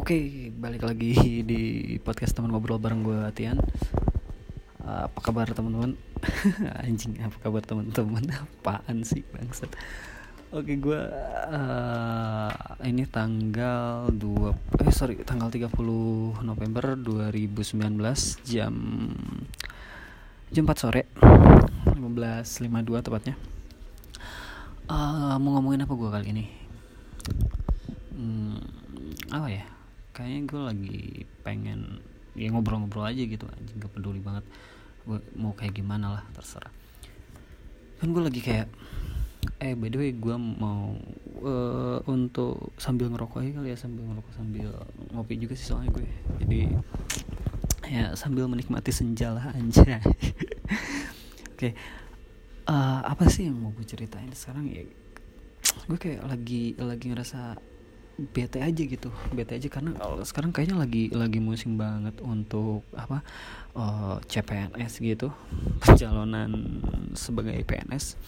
Oke, balik lagi di podcast teman ngobrol bareng gue Tian. Uh, apa kabar teman-teman? Anjing, apa kabar teman-teman? Apaan sih bangsat? Oke, gue uh, ini tanggal 2 eh sorry, tanggal 30 November 2019 jam jam 4 sore. 15.52 tepatnya. Uh, mau ngomongin apa gue kali ini? Hmm, apa ya? Kayaknya gue lagi pengen ya ngobrol-ngobrol aja gitu anjing gak peduli banget. Gue mau kayak gimana lah terserah. Kan gue lagi kayak eh by the way gue mau uh, untuk sambil ngerokok aja kali ya sambil ngerokok sambil ngopi juga sih soalnya gue. Jadi ya sambil menikmati senja lah anjay. Oke okay. uh, eh, apa sih yang mau gue ceritain sekarang ya? Gue kayak lagi lagi ngerasa bete aja gitu bete aja karena sekarang kayaknya lagi lagi musim banget untuk apa uh, CPNS gitu pencalonan sebagai PNS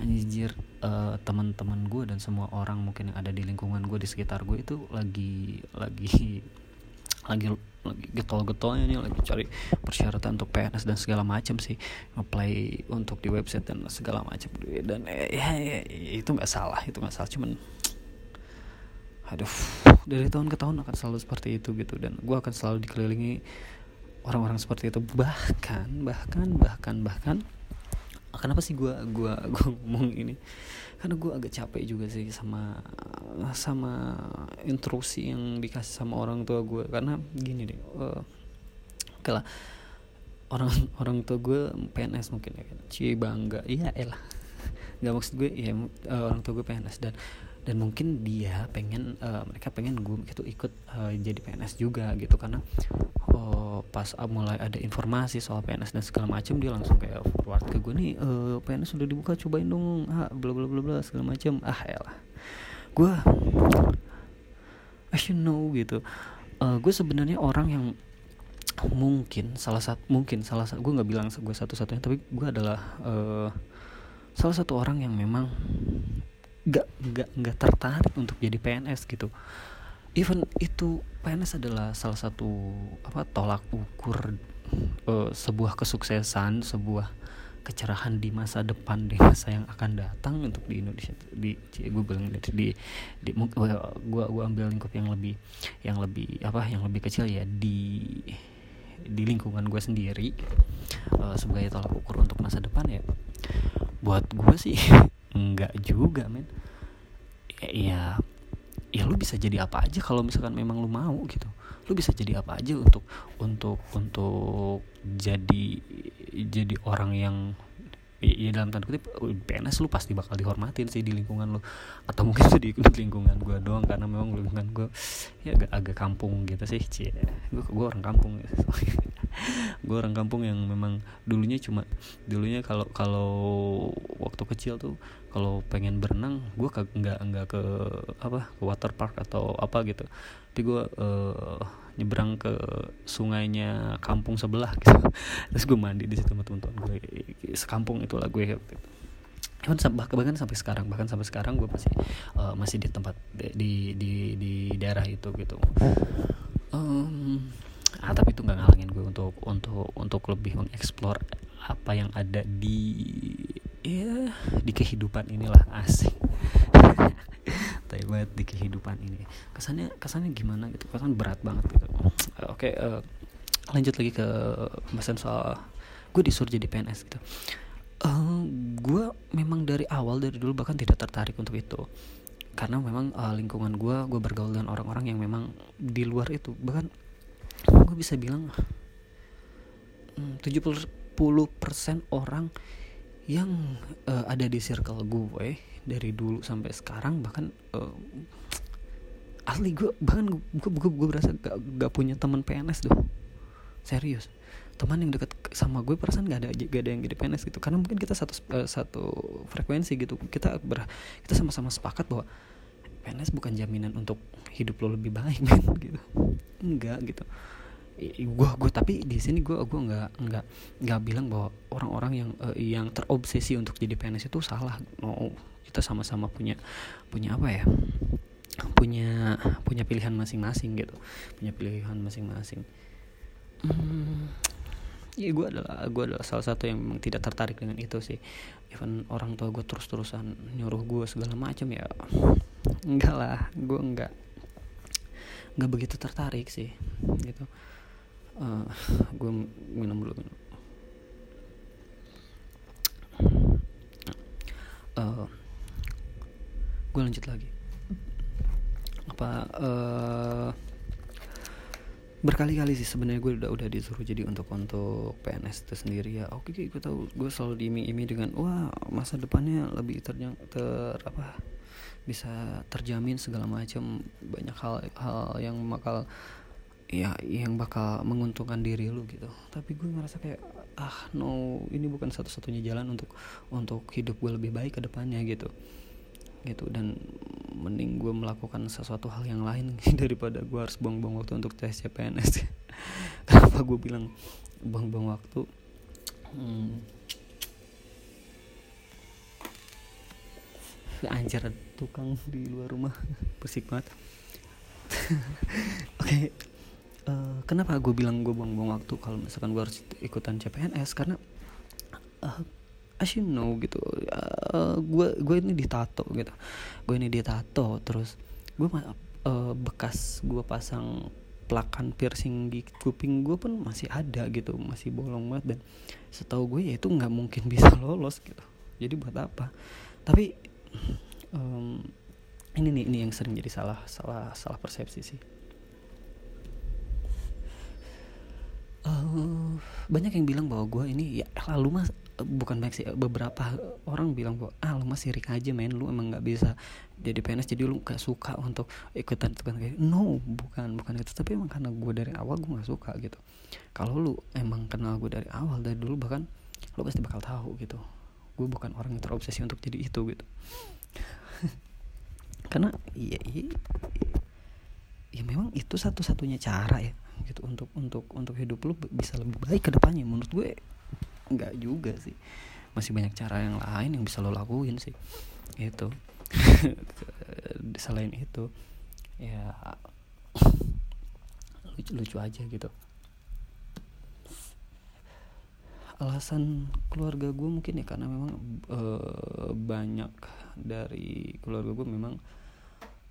anjir uh, teman-teman gue dan semua orang mungkin yang ada di lingkungan gue di sekitar gue itu lagi lagi lagi lagi getol-getolnya nih lagi cari persyaratan untuk PNS dan segala macam sih. Ngeplay untuk di website dan segala macam dan eh, ya, ya, itu nggak salah itu nggak salah. Cuman aduh dari tahun ke tahun akan selalu seperti itu gitu. Dan gue akan selalu dikelilingi orang-orang seperti itu. Bahkan bahkan bahkan bahkan kenapa sih gue gua gua ngomong ini? Karena gue agak capek juga sih sama sama intrusi yang dikasih sama orang tua gue karena gini deh uh, oke lah. Orang orang tua gue PNS mungkin ya kan. Cie bangga. Iya elah. Nggak maksud gue ya uh, orang tua gue PNS dan dan mungkin dia pengen uh, mereka pengen gue gitu ikut uh, jadi PNS juga gitu. Karena uh, pas uh, mulai ada informasi soal PNS dan segala macam dia langsung kayak forward ke gue nih uh, PNS sudah dibuka cobain dong ah bla bla bla bla segala macam ah ya lah. Gue I should know gitu. Uh, gue sebenarnya orang yang mungkin salah satu mungkin salah satu gue nggak bilang gue satu-satunya tapi gue adalah uh, salah satu orang yang memang nggak nggak nggak tertarik untuk jadi PNS gitu. Even itu PNS adalah salah satu apa tolak ukur uh, sebuah kesuksesan sebuah kecerahan di masa depan di masa yang akan datang untuk di Indonesia di gue bilang di di, di gue gue ambil lingkup yang lebih yang lebih apa yang lebih kecil ya di di lingkungan gue sendiri uh, sebagai tolak ukur untuk masa depan ya. Buat gue sih enggak juga men. Ya ya lu bisa jadi apa aja kalau misalkan memang lu mau gitu. Lu bisa jadi apa aja untuk untuk untuk jadi jadi orang yang ya dalam tanda kutip PNS lu pasti bakal dihormatin sih di lingkungan lu. Atau mungkin itu di lingkungan gue doang karena memang lingkungan gue ya agak agak kampung gitu sih cie. Gue gue orang kampung gitu. Gue orang kampung yang memang dulunya cuma dulunya kalau kalau waktu kecil tuh kalau pengen berenang gue nggak nggak ke apa ke water park atau apa gitu. Tapi gue uh, nyebrang ke sungainya kampung sebelah gitu. Terus gue mandi di situ sama teman-teman gue sekampung itulah gue gitu. bahkan bahkan sampai sekarang bahkan sampai sekarang gue masih uh, masih di tempat di di di daerah itu gitu. Um, ah tapi itu nggak ngalangin gue untuk untuk untuk lebih mengeksplor apa yang ada di ya di kehidupan inilah asik. Tapi banget di kehidupan ini. Kesannya kesannya gimana gitu? Kesan berat banget gitu. Oke okay, uh, eh, lanjut lagi ke pembahasan soal gue disuruh jadi PNS gitu. Uh, gue memang dari awal dari dulu bahkan tidak tertarik untuk itu. Karena memang uh, lingkungan gue gue bergaul dengan orang-orang yang memang di luar itu. Bahkan gue bisa bilang hmm, tujuh puluh persen orang yang uh, ada di circle gue dari dulu sampai sekarang bahkan uh, asli gue bahkan gue gue, gue berasa gak, gak punya teman PNS doh serius. Teman yang deket sama gue perasaan gak ada gak ada yang jadi PNS gitu. Karena mungkin kita satu uh, satu frekuensi gitu. Kita ber, kita sama-sama sepakat bahwa PNS bukan jaminan untuk hidup lo lebih baik gitu enggak gitu. Gue gue tapi di sini gue gue nggak nggak nggak bilang bahwa orang-orang yang uh, yang terobsesi untuk jadi PNS itu salah. No kita sama-sama punya punya apa ya? Punya punya pilihan masing-masing gitu. Punya pilihan masing-masing. Hmm, ya gue adalah gue adalah salah satu yang memang tidak tertarik dengan itu sih. Even orang tua gue terus-terusan nyuruh gue segala macam ya enggak lah. Gue enggak enggak begitu tertarik sih gitu. Uh, gue minum dulu uh, gue lanjut lagi. Apa uh, berkali-kali sih sebenarnya gue udah udah disuruh jadi untuk untuk PNS itu sendiri ya. Oke okay, gue tahu gue selalu diiming-iming dengan wah masa depannya lebih terjang ter apa bisa terjamin segala macam banyak hal hal yang bakal ya yang bakal menguntungkan diri lu gitu. Tapi gue ngerasa kayak ah no ini bukan satu-satunya jalan untuk untuk hidup gue lebih baik ke depannya gitu. Gitu dan mending gue melakukan sesuatu hal yang lain daripada gue harus buang-buang waktu untuk tes CPNS kenapa gue bilang buang-buang waktu? Hmm. Anjir. Tukang di luar rumah. Bersik banget. Oke okay. uh, eh, kenapa gue bilang gue buang-buang waktu kalau misalkan gue harus ikutan CPNS karena uh, as you know gitu gue uh, gue ini ditato gitu. Gue ini ditato terus gue uh, bekas gue pasang plakan piercing di kuping gue pun masih ada gitu masih bolong banget. Dan setahu gue ya itu nggak mungkin bisa lolos gitu. Jadi buat apa? Tapi um, ini nih ini yang sering jadi salah salah salah persepsi sih. Uh, banyak yang bilang bahwa gue ini ya lalu mas bukan banyak sih beberapa orang bilang bahwa ah lu masih sirik aja main lu emang nggak bisa jadi PNS jadi lu gak suka untuk ikutan ikutan kayak no bukan bukan itu tapi emang karena gue dari awal gue nggak suka gitu. Kalau lu emang kenal gue dari awal dari dulu bahkan lu pasti bakal tahu gitu gue bukan orang yang terobsesi untuk jadi itu gitu. Karena iya, iya ya memang itu satu-satunya cara ya gitu untuk untuk untuk hidup lu bisa lebih baik ke depannya. Menurut gue nggak juga sih. Masih banyak cara yang lain yang bisa lo lakuin sih itu selain itu ya lucu lucu aja gitu alasan keluarga gue mungkin ya karena memang e, banyak dari keluarga gue memang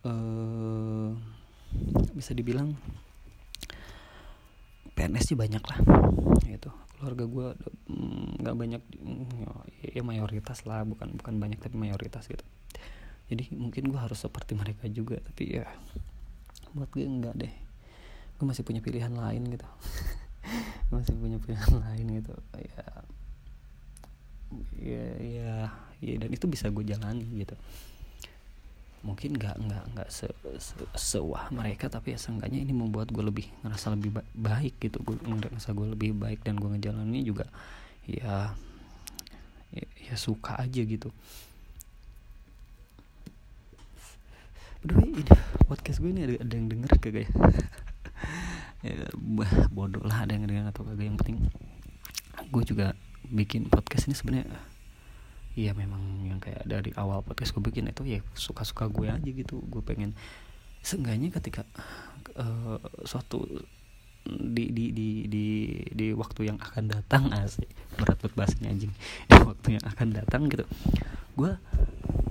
e, bisa dibilang PNS sih banyak lah gitu. Keluarga gue mm, nggak mm, banyak ya mayoritas lah bukan bukan banyak tapi mayoritas gitu. Jadi mungkin gue harus seperti mereka juga tapi ya buat gue enggak deh. Gue masih punya pilihan lain gitu masih punya pilihan lain gitu. Ya ya ya, ya dan itu bisa gue jalani gitu. Mungkin nggak nggak nggak se, se, sewah mereka tapi ya seenggaknya ini membuat gue lebih ngerasa lebih baik gitu. Gue ngerasa gue lebih baik dan gue ngejalaninnya juga ya, ya ya suka aja gitu. Aduh ini podcast gue ini ada, ada yang denger kagak ya? ya bodoh lah ada yang denger atau kagak. Yang penting gue juga bikin podcast ini sebenarnya iya memang yang kayak dari awal podcast gue bikin itu ya suka-suka gue aja gitu. Gue pengen seenggaknya ketika uh, suatu di di di di di waktu yang akan datang asik berat buat bahasanya anjing. Di waktu yang akan datang gitu gue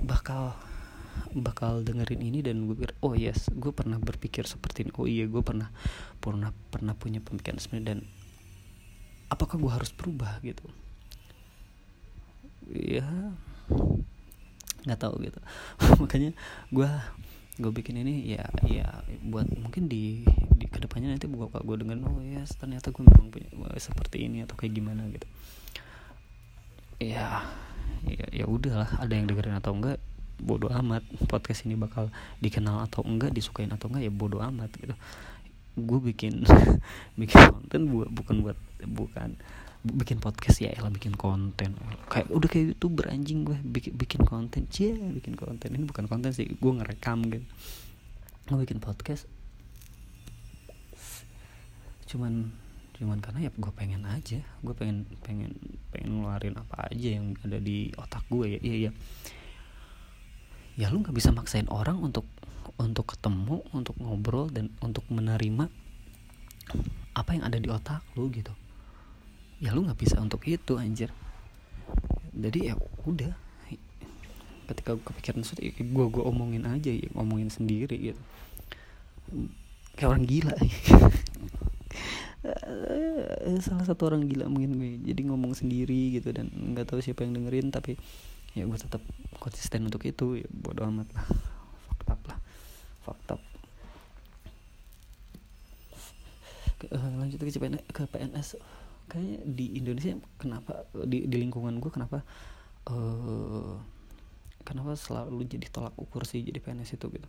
bakal bakal dengerin ini dan gue pikir oh yes gue pernah berpikir seperti ini. Oh iya gue pernah pernah pernah punya pemikiran seperti dan apakah gue harus berubah? Gitu. Ya nggak tahu gitu. Makanya gue gue bikin ini ya ya buat mungkin di di ke depannya nanti buka gue dengan oh ya yes, ternyata gue memang punya seperti ini atau kayak gimana gitu. Ya ya ya udahlah ada yang dengerin atau enggak bodoh amat podcast ini bakal dikenal atau enggak disukain atau enggak ya bodoh amat gitu. Gue bikin bikin konten buat bukan buat bukan bikin podcast ya elah bikin konten. Kayak udah kayak youtuber anjing gue bikin bikin konten cie bikin konten. Ini bukan konten sih gue ngerekam gitu. Gue bikin podcast. Cuman cuman karena ya gue pengen aja gue pengen pengen pengen ngeluarin apa aja yang ada di otak gue ya iya iya ya lu nggak bisa maksain orang untuk untuk ketemu untuk ngobrol dan untuk menerima apa yang ada di otak lu gitu. Ya lu nggak bisa untuk itu anjir. Jadi ya udah. Ketika kepikiran sesuatu ya gue gue omongin aja ya ngomongin sendiri gitu. Kayak orang gila. Salah satu orang gila mungkin gue. Jadi ngomong sendiri gitu dan nggak tahu siapa yang dengerin tapi ya gue tetap konsisten untuk itu. Ya bodo amat lah. Fakta lah. Fakta uh, lanjut ke CPNS ke PNS kayaknya di Indonesia kenapa di di lingkungan gue kenapa uh, kenapa selalu jadi tolak ukur sih jadi PNS itu gitu.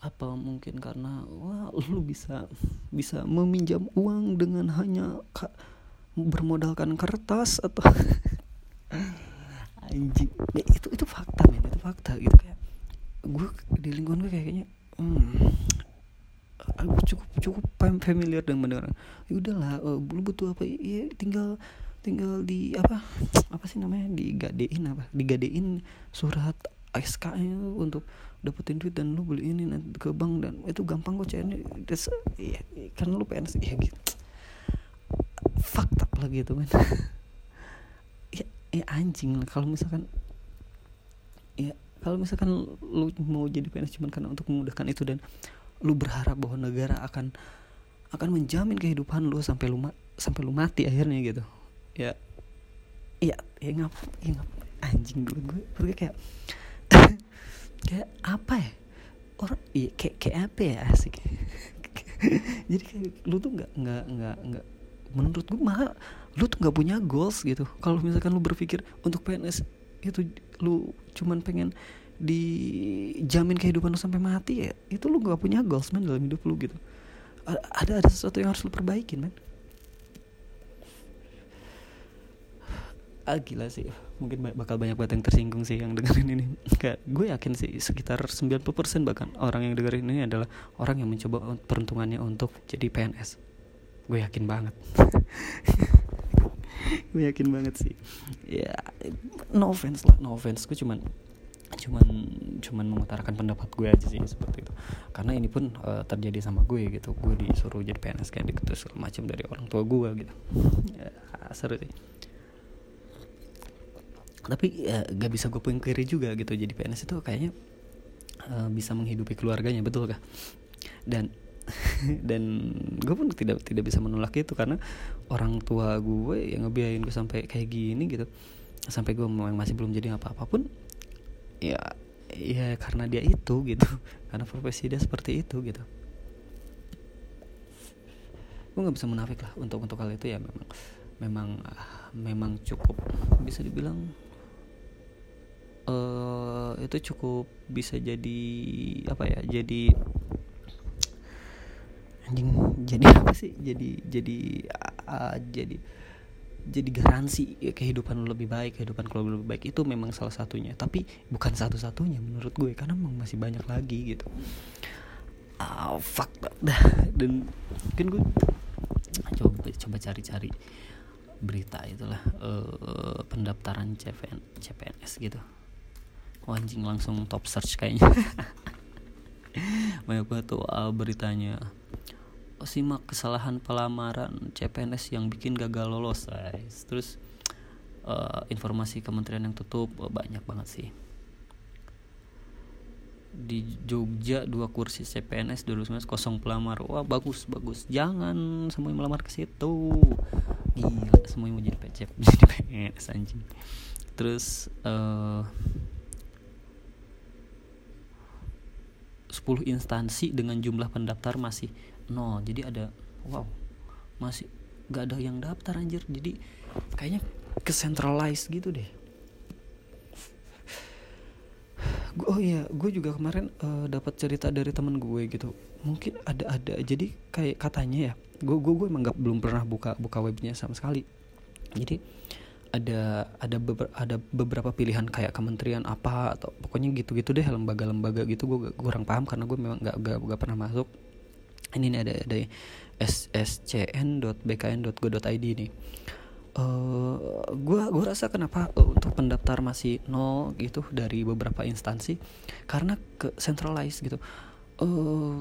Apa mungkin karena wah lu bisa bisa meminjam uang dengan hanya ka, bermodalkan kertas atau anjing. Ya, itu itu fakta men. Itu fakta gitu. Kayak gue di lingkungan gue kayaknya hmm, aku cukup cukup familiar dengan mendengar ya udahlah uh, lu butuh apa? Ya tinggal tinggal di apa apa sih namanya? Digadein apa? Digadein surat SK untuk dapetin duit dan lu beli ini nanti ke bank dan itu gampang kok cairnya Des, ya, karena lu PNS ya gitu. Fakta lah gitu kan ya anjing lah kalau misalkan ya kalau misalkan lu mau jadi PNS cuma karena untuk memudahkan itu dan lu berharap bahwa negara akan akan menjamin kehidupan lu sampai lu sampai lu mati akhirnya gitu ya. Ya ya ngap ya ngap anjing dulu gue gue kayak kayak apa ya orang iya kayak kayak apa ya asik. Jadi kayak lu tuh nggak nggak nggak nggak menurut gue mah lu tuh nggak punya goals gitu. Kalau misalkan lu berpikir untuk PNS itu lu cuman pengen dijamin kehidupan lu sampai mati ya itu lu nggak punya goals man dalam hidup lu gitu. Ada ada sesuatu yang harus lu perbaikin man ah gila sih. Mungkin bakal banyak banget yang tersinggung sih yang dengerin ini. Kayak gue yakin sih sekitar 90% bahkan orang yang dengerin ini adalah orang yang mencoba peruntungannya untuk jadi PNS gue yakin banget gue yakin banget sih. Ya no offense lah. No offense gue cuman cuman cuman mengutarakan pendapat gue aja sih seperti itu. Karena ini pun uh, terjadi sama gue gitu. Gue disuruh jadi PNS kayak gitu segala macam dari orang tua gue gitu. Ya, seru sih. Tapi ya, gak bisa gue pungkiri juga gitu jadi PNS itu kayaknya uh, bisa menghidupi keluarganya betul kah? Dan dan gue pun tidak tidak bisa menolak itu karena orang tua gue yang ngebiayain gue sampai kayak gini gitu sampai gue masih belum jadi apa apa pun ya ya karena dia itu gitu karena profesi dia seperti itu gitu. Gue nggak bisa menafik lah untuk untuk hal itu ya memang memang memang cukup bisa dibilang uh, itu cukup bisa jadi apa ya jadi anjing jadi apa sih? Jadi jadi uh, jadi jadi garansi ya, kehidupan lo lebih baik kehidupan keluarga lebih baik. Itu memang salah satunya. Tapi bukan satu-satunya menurut gue karena memang masih banyak lagi gitu. Ah oh, fuck dah dan mungkin gue coba coba cari-cari berita itulah uh, pendaftaran CPN, CPNS gitu. Oh, anjing langsung top search kayaknya. Banyak banget tuh uh, beritanya simak kesalahan pelamaran CPNS yang bikin gagal lolos guys? Terus uh, informasi kementerian yang tutup oh, banyak banget sih. Di Jogja dua kursi CPNS 2019 kosong pelamar. Wah bagus bagus. Jangan semuanya melamar ke situ. Gila semuanya mau jadi PCP jadi PNS anjing. Terus uh, 10 instansi dengan jumlah pendaftar masih nol. Jadi ada wow masih gak ada yang daftar anjir. Jadi kayaknya ke centralized gitu deh. Oh iya gue juga kemarin uh, dapat cerita dari temen gue gitu. Mungkin ada ada jadi kayak katanya ya gue gue gue emang gak, belum pernah buka buka webnya sama sekali. Jadi ada ada beber, ada beberapa pilihan kayak kementerian apa atau pokoknya gitu-gitu deh lembaga-lembaga gitu gue kurang paham karena gue memang gak, gak, gak pernah masuk ini nih ada ada sscn.bkn.go.id nih. Uh, gue gue rasa kenapa uh, untuk pendaftar masih nol gitu dari beberapa instansi karena ke centralized gitu. Uh,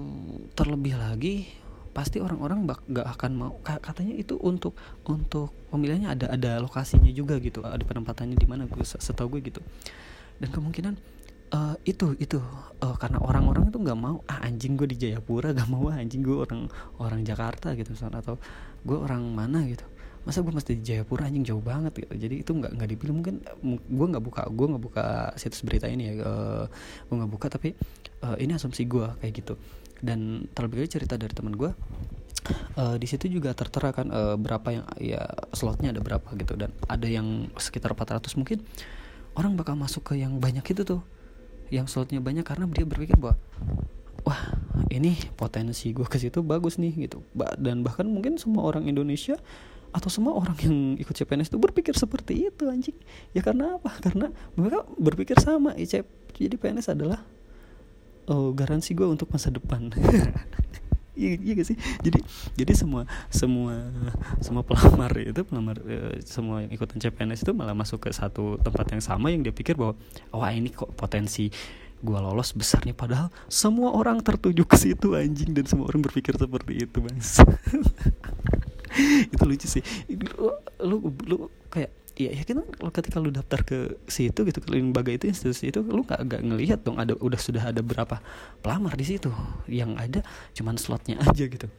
terlebih lagi pasti orang-orang bak gak akan mau katanya itu untuk untuk pemilihannya ada ada lokasinya juga gitu ada penempatannya di mana gue setahu gue gitu. Dan kemungkinan uh, itu itu. Uh, karena orang-orang itu nggak mau ah anjing gue di Jayapura gak mau ah, anjing gue orang orang Jakarta gitu misalnya atau gue orang mana gitu. Masa gue mesti di Jayapura anjing? Jauh banget gitu. Jadi itu nggak nggak dipilih. Mungkin gue nggak buka gue nggak buka situs berita ini ya uh, gue nggak buka tapi uh, ini asumsi gue kayak gitu. Dan terlebih lagi cerita dari teman gue uh, di situ juga tertera kan uh, berapa yang ya slotnya ada berapa gitu. Dan ada yang sekitar 400 mungkin orang bakal masuk ke yang banyak itu tuh yang slotnya banyak karena dia berpikir bahwa wah ini potensi gue ke situ bagus nih gitu. Dan bahkan mungkin semua orang Indonesia atau semua orang yang ikut CPNS itu berpikir seperti itu anjing. Ya karena apa? Karena mereka berpikir sama ICP jadi PNS adalah oh, garansi gue untuk masa depan iya iya gak sih? Jadi jadi semua semua semua pelamar itu pelamar e, semua yang ikutan CPNS itu malah masuk ke satu tempat yang sama yang dia pikir bahwa wah oh, ini kok potensi gue lolos besarnya. Padahal semua orang tertuju ke situ anjing dan semua orang berpikir seperti itu bang. Itu lucu sih. Lu lu, lu kayak ya ya kan ketika lu daftar ke situ gitu ke lembaga itu institusi itu lu nggak nggak ngelihat dong ada udah sudah ada berapa pelamar di situ. Yang ada cuman slotnya aja gitu.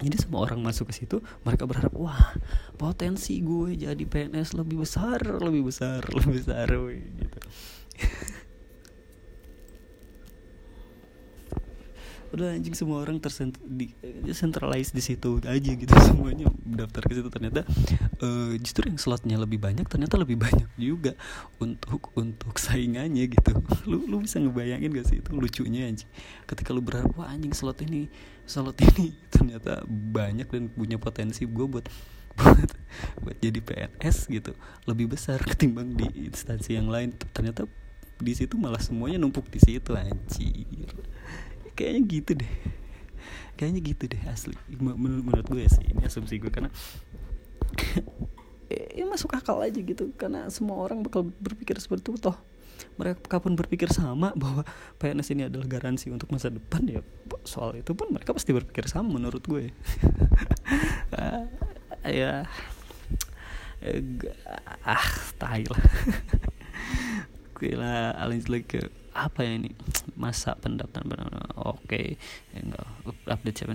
Jadi semua orang masuk ke situ mereka berharap wah potensi gue jadi PNS lebih besar lebih besar lebih besar gitu udah anjing semua orang tersent di centralized di situ aja gitu. Semuanya daftar ke situ. Ternyata uh, justru yang slotnya lebih banyak ternyata lebih banyak juga untuk untuk saingannya gitu. Lu lu bisa ngebayangin gak sih itu lucunya anjing? Ketika lu berharap wah anjing slot ini slot ini ternyata banyak dan punya potensi gue buat buat buat jadi PNS gitu. Lebih besar ketimbang di instansi yang lain. Ternyata di situ malah semuanya numpuk di situ anjir kayaknya gitu deh. Kayaknya gitu deh asli. Menurut, menurut gue sih ini asumsi gue karena ya masuk akal aja gitu. Karena semua orang bakal berpikir seperti itu. Toh mereka kapan berpikir sama bahwa PNS ini adalah garansi untuk masa depan ya soal itu pun mereka pasti berpikir sama menurut gue. Ah, ya ah tahi lah. Gue lah lanjut lagi ke apa ya ini? Masa pendaftaran oke. Okay. ya, enggak update siapa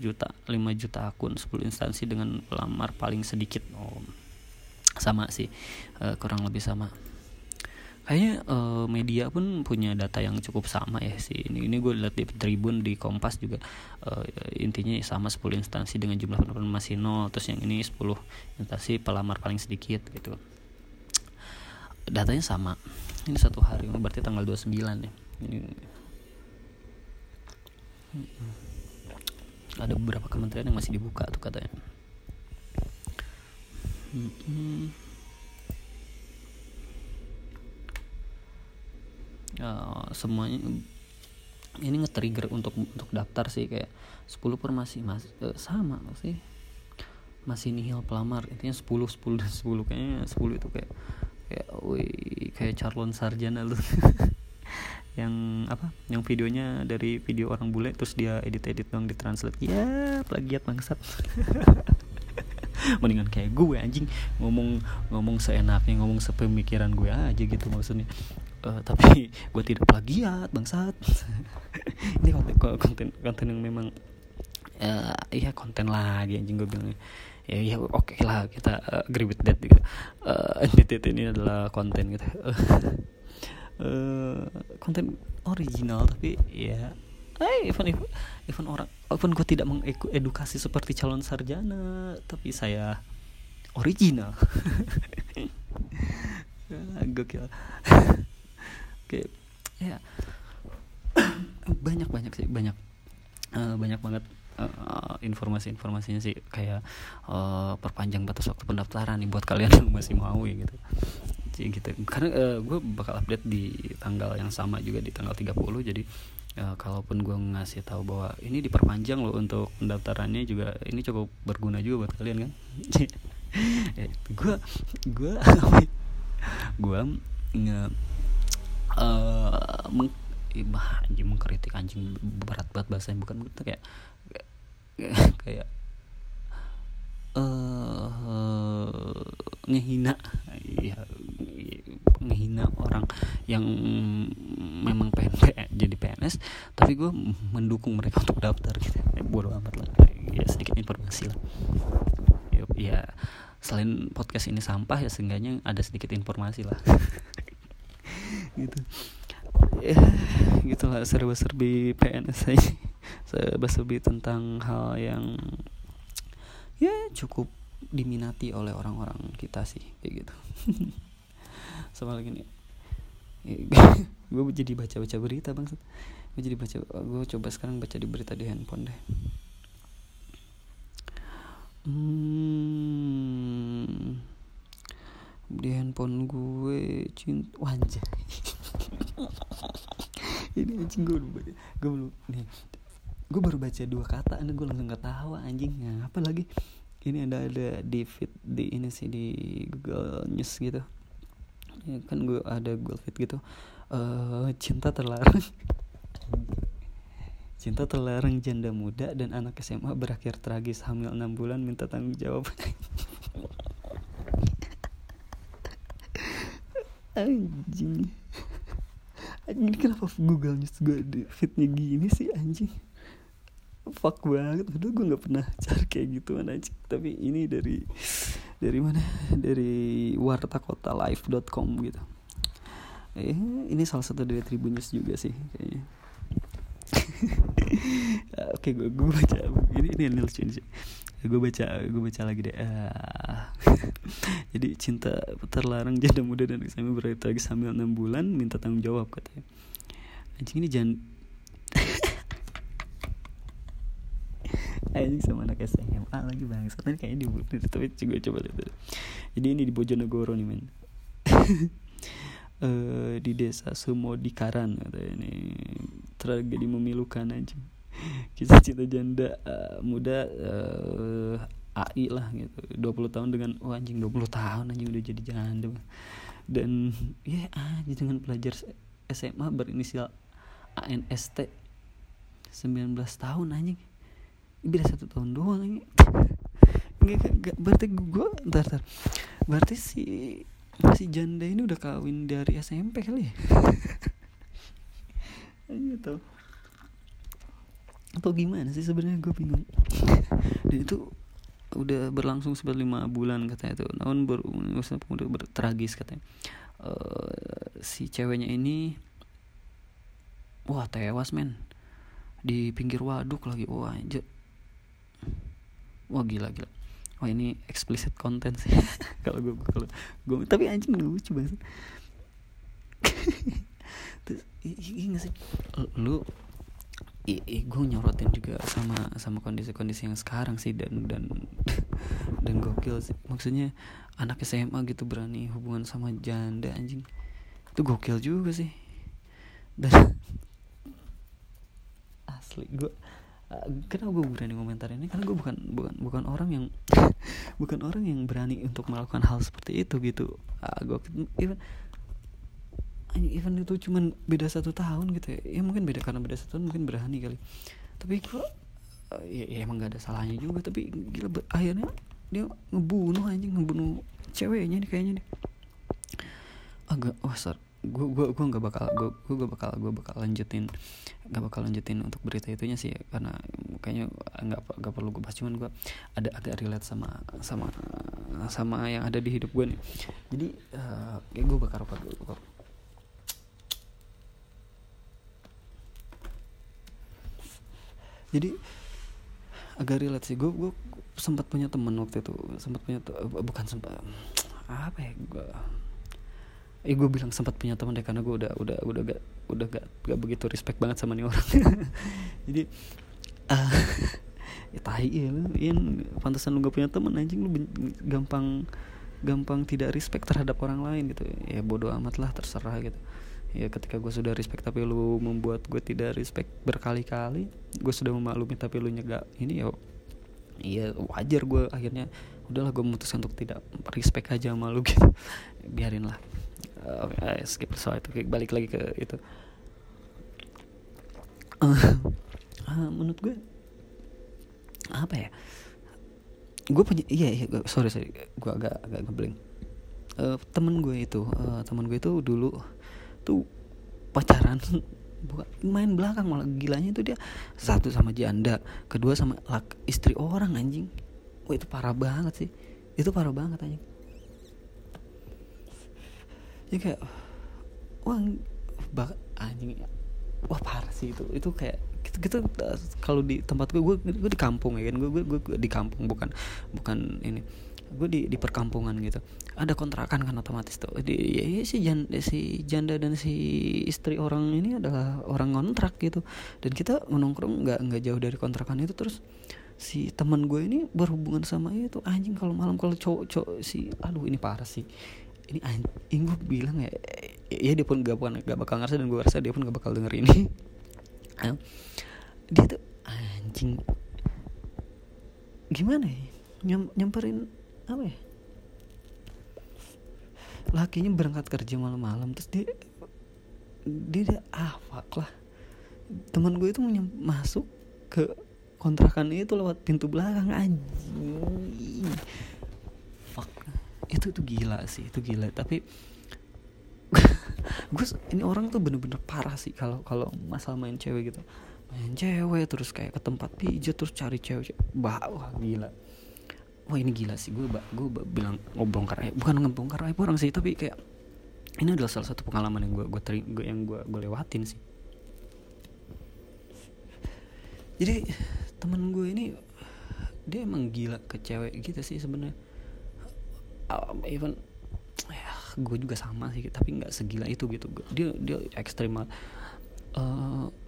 juta 5 juta akun 10 instansi dengan pelamar paling sedikit. Oh sama sih. Uh, kurang lebih sama. Kayaknya uh, media pun punya data yang cukup sama ya sih. Ini ini gue lihat di Tribun di Kompas juga uh, intinya sama 10 instansi dengan jumlah penerima masih nol terus yang ini 10 instansi pelamar paling sedikit gitu datanya sama. Ini satu hari berarti tanggal 29 ya. Ini. Ada beberapa kementerian yang masih dibuka tuh katanya. Uh, semuanya ini nge-trigger untuk untuk daftar sih kayak 10 per masih masih uh, sama sih. Masih nihil pelamar intinya 10 10 dan 10 kayaknya 10 itu kayak kayak wih kayak Charlon Sarjana lu yang apa? Yang videonya dari video orang bule terus dia edit edit dong ditranslate ya plagiat bangsat. Mendingan kayak gue anjing. Ngomong ngomong seenaknya ngomong sepemikiran gue aja gitu maksudnya. Uh, tapi gue tidak plagiat bangsat. Ini konten konten konten yang memang uh, iya konten lagi anjing gue bilang ya ya oke okay lah kita uh, agree with that gitu. Uh, ini adalah konten gitu. Uh, konten original tapi ya eh even even, even orang even gue tidak mengedukasi seperti calon sarjana tapi saya original. Gokil. Oke ya. Banyak banyak sih banyak. Uh, banyak banget uh, informasi-informasinya sih kayak uh, perpanjang batas waktu pendaftaran nih buat kalian yang masih mau ya gitu. Jadi gitu. Karena uh, gue bakal update di tanggal yang sama juga di tanggal 30 jadi uh, kalaupun gue ngasih tahu bahwa ini diperpanjang loh untuk pendaftarannya juga ini cukup berguna juga buat kalian kan? Gue gue gue nge uh, meng, bah, anjing mengkritik anjing berat banget bahasanya. Bukan itu kayak kayak uh, ngehina. Ya ngehina orang yang memang pengen jadi PNS tapi gue mendukung mereka untuk daftar gitu. Ya, bodo amat lah. Ya sedikit informasi lah. Ya, ya selain podcast ini sampah ya seenggaknya ada sedikit informasi lah. Gitu ya gitulah serba-serbi PNS aja. Serba-serbi tentang hal yang ya cukup diminati oleh orang-orang kita sih kayak gitu. Sama lagi nih. Gue jadi baca-baca berita bang gue jadi baca gue coba sekarang baca di berita di handphone deh. Hmm, di handphone gue cinta wajah ini anjing gue belum gue belum nih. Gue baru baca dua kata ini gue langsung ketawa anjing. Nah, apa lagi? Ini ada ada di feed di ini sih di Google News gitu. Ya kan gue ada Google Feed gitu. Uh, cinta terlarang. Cinta terlarang janda muda dan anak SMA berakhir tragis. Hamil 6 bulan minta tanggung jawab. Anjing anjing kenapa Google News gue di feednya gini sih anjing? Fuck banget. Udah gue nggak pernah cari kayak gitu mana tapi ini dari dari mana? Dari wartakotalive.com gitu. Eh ini salah satu dari Tribunnews juga sih kayaknya oke gue gue baca ini ini lucu sih. Gue baca gue baca lagi deh. Uh, jadi cinta terlarang janda muda dan berarti lagi sambil enam bulan minta tanggung jawab katanya. Anjing ini jangan anjing sama anak SMA lagi bang tapi kayaknya di tapi juga coba lihat jadi ini di Bojonegoro nih men. Uh, di desa Sumodikaran katanya ini tragedi memilukan aja kisah cinta janda uh, muda uh, eh, AI lah gitu. 20 tahun dengan oh anjing 20 tahun anjing udah jadi janda dan ya yeah, aja dengan pelajar SMA berinisial ANST 19 tahun anjing. Beda satu tahun doang ini nggak, nggak berarti gue ntar, ntar. Berarti si si janda ini udah kawin dari SMP kali ya? Gitu atau gimana sih sebenarnya? Gue bingung. Dan itu udah berlangsung sekitar lima bulan katanya itu namun baru udah bertragis katanya. Uh, si ceweknya ini wah tewas men. Di pinggir waduk lagi. Wah anjir. Wah gila gila. Wah ini explicit content sih. Kalau gue kalau gue tapi anjing lucu banget. Terus iya sih? Lu gue nyorotin juga sama sama kondisi-kondisi yang sekarang sih dan dan dan gokil sih. Maksudnya anak SMA gitu berani hubungan sama janda anjing. Itu gokil juga sih. Dan asli gue uh, kenapa gue berani komentar ini? Karena gue bukan bukan bukan orang yang bukan orang yang berani untuk melakukan hal seperti itu gitu. Uh, gue even even itu cuman beda satu tahun gitu ya, ya mungkin beda karena beda satu tahun mungkin berani kali. Tapi gue uh, ya, ya emang gak ada salahnya juga. Tapi gila akhirnya dia ngebunuh anjing ngebunuh ceweknya nih kayaknya nih. Agak wah oh, gue gue gue nggak bakal gue gue bakal gue bakal lanjutin nggak bakal lanjutin untuk berita itunya sih karena kayaknya nggak nggak perlu gue bahas. Cuman gue ada agak relate sama sama sama yang ada di hidup gue nih. Jadi uh, kayak gue bakar apa dulu jadi agak relate sih. Gue gue sempat punya teman waktu itu. Sempat punya bukan sempat apa ya gue eh gue bilang sempat punya teman deh karena gue udah udah udah gak udah gak, gak begitu respect banget sama nih orang. Jadi uh, ya tahi ya lu in pantasan lu gak punya teman anjing lu gampang gampang tidak respect terhadap orang lain gitu. Ya bodoh amat lah terserah gitu ya ketika gue sudah respect tapi lu membuat gue tidak respect berkali-kali gue sudah memaklumi tapi lu nyegak ini ya iya wajar gue akhirnya. Udahlah gue memutuskan untuk tidak respect aja sama lu gitu. Biarin lah uh, uh, skip soal itu. Balik lagi ke itu. Uh, uh, menurut gue apa ya? Gue punya iya iya gue, sorry sorry gue agak agak ngeblank uh, temen gue itu uh, temen gue itu dulu tuh pacaran bukan main belakang malah gilanya itu dia satu sama janda kedua sama lak, istri orang anjing. Wah itu parah banget sih. Itu parah banget anjing. Ya kayak wah bak anjing wah parah sih itu. Itu kayak gitu gitu kalau di tempat gue gue gue di kampung ya kan gue gue gue di kampung bukan bukan ini gue di di perkampungan gitu. Ada kontrakan kan otomatis tuh. Di ya, ya si janda si janda dan si istri orang ini adalah orang kontrak gitu. Dan kita menongkrong nggak nggak jauh dari kontrakan itu. Terus si teman gue ini berhubungan sama itu anjing kalau malam kalau cowok cowok si aduh ini parah sih. Ini anjing gue bilang ya ya dia pun gak, gak bakal ngerasa dan gue rasa dia pun gak bakal denger ini. Dia tuh anjing gimana ya? Nyam, nyamperin apa ya? Lakinya berangkat kerja malam-malam terus dia dia, dia ah fuck lah. Teman gue itu masuk ke kontrakan itu lewat pintu belakang anjing. Fuck. Itu tuh gila sih itu gila. Tapi gue ini orang tuh bener-bener parah sih kalau kalau masalah main cewek gitu. Main cewek terus kayak ke tempat pijat terus cari cewek, cewek. wah gila wah ini gila sih. Gue gue bilang ngobrol aib. Bukan ngebongkar aib orang sih tapi kayak ini adalah salah satu pengalaman yang gue gue teri yang gue gue lewatin sih. Jadi temen gue ini dia emang gila ke cewek gitu sih sebenarnya. Um, even ya gue juga sama sih tapi nggak segila itu gitu. Dia dia ekstrim uh,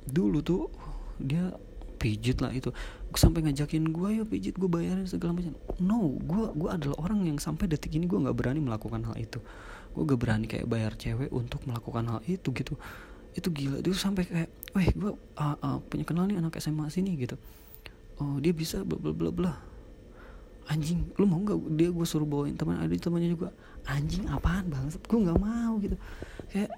dulu tuh dia pijit lah itu sampai ngajakin gue ya pijit gue bayarin segala macam. No gue gue adalah orang yang sampai detik ini gue nggak berani melakukan hal itu. Gue gak berani kayak bayar cewek untuk melakukan hal itu gitu. Itu gila dia sampai kayak weh gue uh, uh, punya kenal nih anak SMA sini gitu. Oh dia bisa bla bla bla bla. Anjing lu mau nggak dia gue suruh bawain teman ada temannya juga anjing apaan banget gue nggak mau gitu. Kayak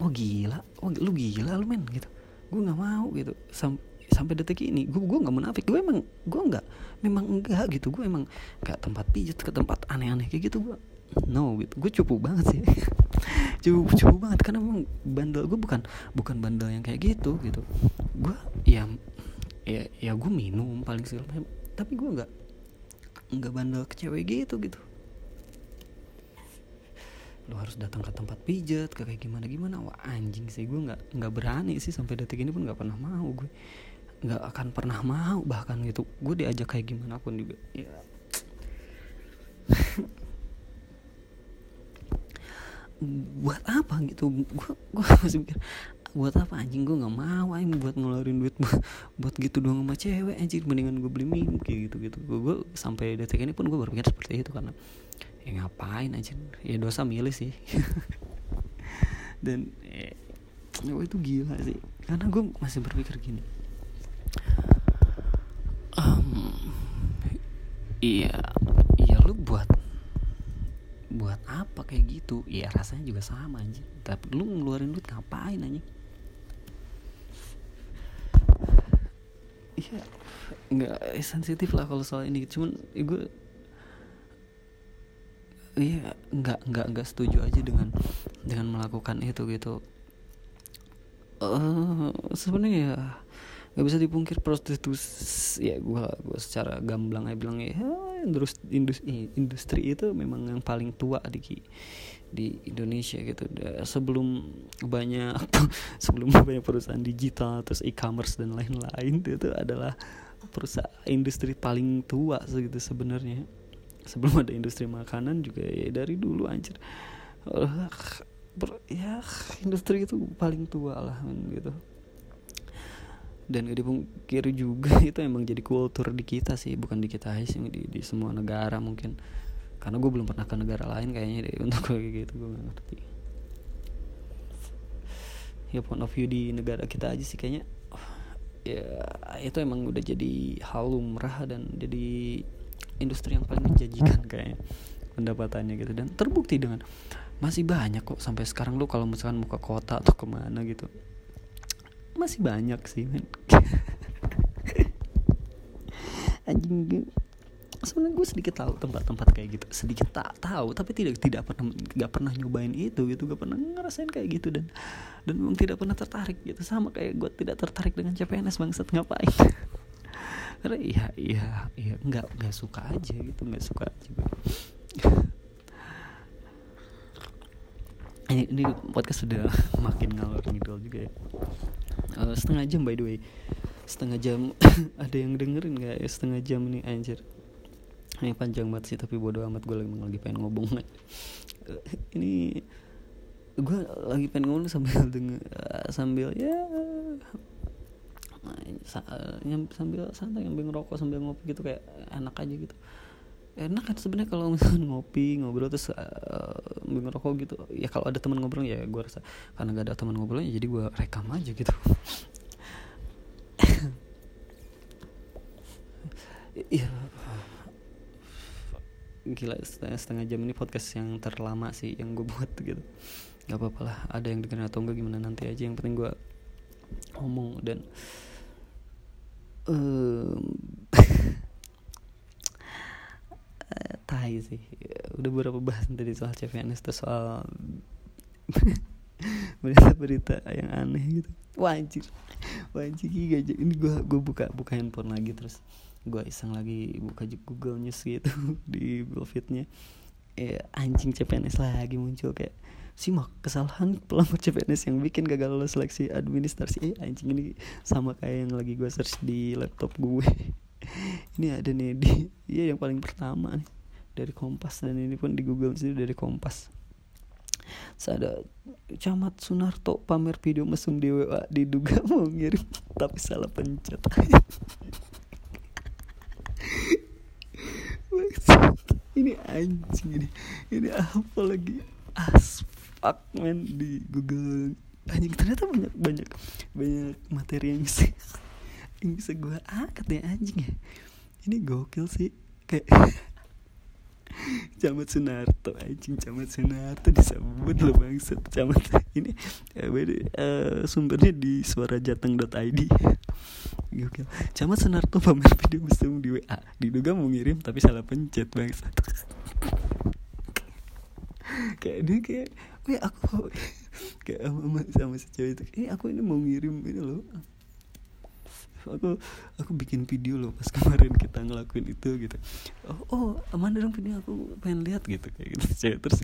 oh gila oh lu gila lu men gitu. Gue nggak mau gitu. Sam sampai detik ini gue gue nggak munafik. Gue emang gue nggak memang enggak gitu. Gue emang kayak tempat pijat ke tempat aneh-aneh kayak gitu gue no gitu. Gue cupu banget sih. Cupu cupu banget karena emang bandel gue bukan bukan bandel yang kayak gitu gitu. Gue ya ya ya gue minum paling sih tapi gue nggak nggak bandel ke cewek gitu gitu. Lu harus datang ke tempat pijat kayak gimana gimana wah anjing sih gue nggak nggak berani sih sampai detik ini pun nggak pernah mau gue nggak akan pernah mau bahkan gitu. Gue diajak kayak gimana pun juga. Ya. Buat apa gitu? Gue gue masih mikir buat apa anjing? Gue nggak mau anjing buat ngeluarin duit buat, buat gitu doang sama cewek anjing. Mendingan gue beli minum kayak gitu gitu gue, gue sampai detik ini pun gue berpikir seperti itu karena ya ngapain aja ya dosa milih sih. Dan oh, itu gila sih. Karena gue masih berpikir gini um, iya iya lu buat buat apa kayak gitu? Ya rasanya juga sama aja tapi lu ngeluarin duit ngapain aja iya nggak sensitif lah kalau soal ini. Cuman gue iya nggak nggak nggak setuju aja dengan dengan melakukan itu gitu. Uh, sebenarnya ya nggak bisa dipungkir prostitusi ya gue gue secara gamblang aja bilang ya industri industri itu memang yang paling tua di di Indonesia gitu. Sebelum banyak sebelum banyak perusahaan digital terus e-commerce dan lain-lain itu adalah perusahaan industri paling tua segitu sebenarnya. Sebelum ada industri makanan juga ya dari dulu anjir. Ya industri itu paling tua lah gitu dan gak dipungkiri juga itu emang jadi kultur di kita sih bukan di kita sih di, di semua negara mungkin. Karena gue belum pernah ke negara lain kayaknya deh untuk kayak gitu gue gak ngerti. Ya point of view di negara kita aja sih kayaknya. Ya itu emang udah jadi hal lumrah dan jadi industri yang paling menjanjikan kayaknya pendapatannya gitu. Dan terbukti dengan masih banyak kok sampai sekarang lu kalau misalkan mau ke kota atau ke mana gitu masih banyak sih men. Anjing sebenarnya gue sedikit tahu tempat-tempat kayak gitu. Sedikit tak tahu tapi tidak tidak pernah nggak pernah nyobain itu gitu. Gak pernah ngerasain kayak gitu dan dan memang tidak pernah tertarik gitu. Sama kayak gue tidak tertarik dengan CPNS bangsat. Ngapain? Karena iya iya iya. Nggak nggak suka aja gitu. Nggak suka aja ini, ini podcast sudah makin ngalor ngidol juga ya uh, setengah jam by the way. Setengah jam. Ada yang dengerin nggak? Ya setengah jam ini anjir. Ini panjang banget sih tapi bodo amat. Gue lagi lagi pengen ngomong uh, ini gue lagi pengen ngomong sambil denger uh, sambil ya sambil santai ngambil ngerokok sambil ngopi gitu kayak enak aja gitu enak kan sebenarnya kalau misalnya ngopi ngobrol terus uh, ngerokok gitu. Ya kalau ada teman ngobrol ya gue rasa karena gak ada teman ngobrolnya jadi gue rekam aja gitu. Iya. Gila setengah, setengah jam ini podcast yang terlama sih yang gue buat gitu. Nggak apa-apa lah ada yang dengerin atau enggak gimana nanti aja. Yang penting gue ngomong dan um, tai sih. Udah berapa bahas tadi soal CVNS tuh soal berita-berita yang aneh gitu. Wajib wajib gak ini gue gue buka buka handphone lagi terus gue iseng lagi buka Google News gitu di feednya. Eh, anjing CPNS lagi muncul kayak simak kesalahan pelamar CPNS yang bikin gagal lolos seleksi administrasi. Eh anjing ini sama kayak yang lagi gue search di laptop gue ini ada nih di iya yang paling pertama nih dari Kompas. Dan ini pun di Google sih dari Kompas. Ada Camat Sunarto pamer video mesum di WA diduga mau ngirim tapi salah pencet. Ini anjing ini. Ini apa lagi? Aspak men di Google. Anjing ternyata banyak banyak banyak materi yang bisa yang bisa gue angkat ya anjing ya. Ini gokil sih. Kayak Camat Sunarto anjing. Camat Sunarto disebut lo bangsat. Camat ini uh, sumbernya di suarajateng.id Gokil. Camat Sunarto pamer video mesum di WA Diduga mau ngirim tapi salah pencet bangsat. Kayak dia kayak Wih aku Kayak sama, sama si cewek itu. Ini aku ini mau ngirim ini loh aku aku bikin video loh pas kemarin kita ngelakuin itu gitu. Oh, oh mana dong video? Aku pengen lihat gitu kayak gitu. Terus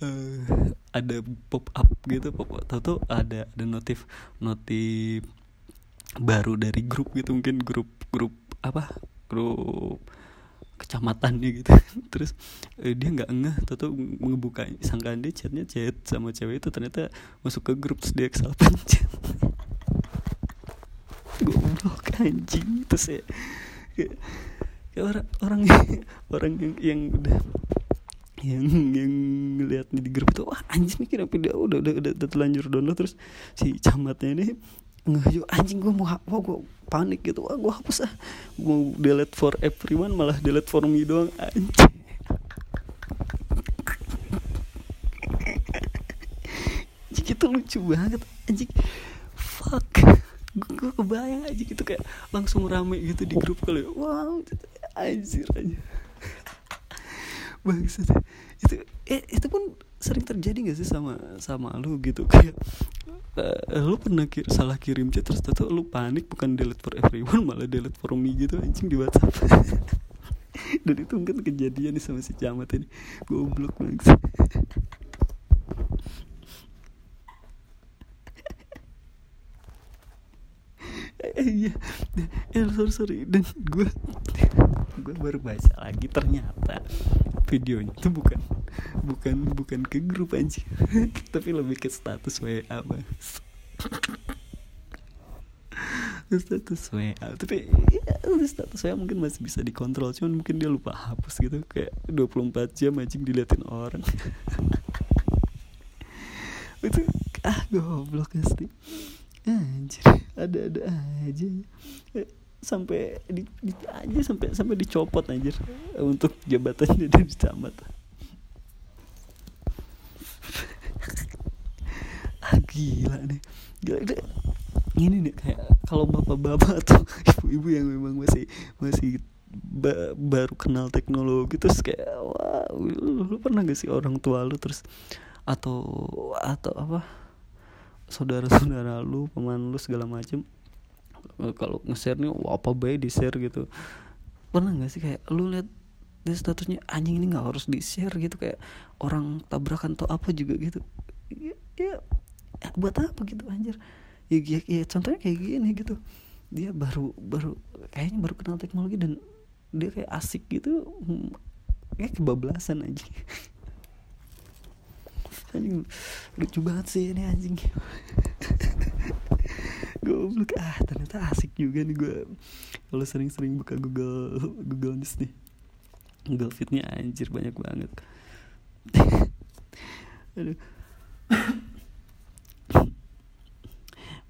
uh, ada pop up gitu pop up. Tahu tuh ada ada notif notif baru dari grup gitu mungkin grup grup apa? Grup kecamatannya gitu. Terus eh, dia nggak ngeh. Tuh ngebuka sangkaan dia chatnya chat sama cewek itu. Ternyata masuk ke grup terus dia kesal pencet goblok anjing terus ya kayak, kayak orang orang orang yang, yang udah yang yang ngeliatnya di grup itu wah anjing nih kira video udah udah udah, udah telanjur download. Terus si camatnya ini ngejo anjing gue mau hapus gue panik gitu. Wah gue hapus ah. Mau delete for everyone malah delete for me doang anjing. Anjing itu lucu banget anjing. Fuck gue kebayang aja gitu kayak langsung rame gitu di grup kali wow anjir aja bangsat. Itu eh, itu pun sering terjadi gak sih sama sama lu gitu? Kayak uh, lu pernah kir salah kirim chat terus tuh lu panik bukan delete for everyone malah delete for me gitu anjing di WhatsApp. Dan itu mungkin kejadian nih sama si camat ini. Goblok banget iya. Eh sorry sorry. Dan gue gue baru baca lagi ternyata videonya itu bukan bukan bukan ke grup aja tapi lebih ke status WA mas. Status WA tapi ya, status WA mungkin masih bisa dikontrol. Cuman mungkin dia lupa hapus gitu. Kayak 24 jam anjing diliatin orang. Itu ah goblok pasti anjir ada-ada aja. Sampai di, di aja sampai sampai dicopot anjir. Untuk jabatannya dan camat ah gila nih. Gila deh ini nih kayak kalau bapak-bapak atau ibu-ibu yang memang masih masih ba baru kenal teknologi terus kayak wah lu, lu pernah gak sih orang tua lu terus? Atau atau apa saudara-saudara lu paman lu segala macem. Kalau nge-share nih wah apa baik di share gitu. Pernah gak sih kayak lu lihat dia statusnya anjing ini nggak harus di share gitu. Kayak orang tabrakan atau apa juga gitu. Ya, ya buat apa? gitu anjir. Ya, ya, ya contohnya kayak gini gitu. Dia baru baru kayaknya baru kenal teknologi dan dia kayak asik gitu kayak kebablasan aja anjing lucu banget sih ini anjing. Goblok. Ah ternyata asik juga nih gue kalau sering-sering buka Google Google News nih. Google Fitnya anjir banyak banget. Aduh.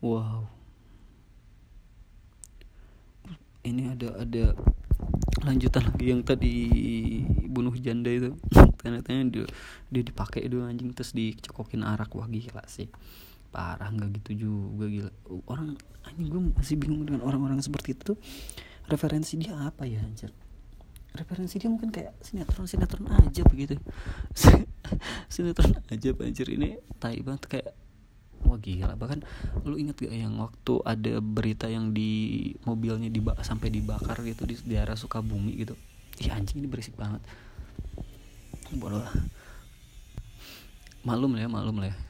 Wow. Ini ada ada lanjutan lagi yang tadi bunuh janda itu ternyata dia dia dipakai itu anjing terus dicokokin arak. Wah gila sih. Parah nggak gitu juga gila. Orang anjing gue masih bingung dengan orang-orang seperti itu. Referensi dia apa ya anjir? Referensi dia mungkin kayak sinetron sinetron aja begitu. Sinetron aja anjir. Ini tai banget kayak wah gila. Bahkan lu inget gak yang waktu ada berita yang di mobilnya diba sampai dibakar gitu di daerah Sukabumi gitu? Ih anjing ini berisik banget bodoh lah. Malum lah ya malum lah ya.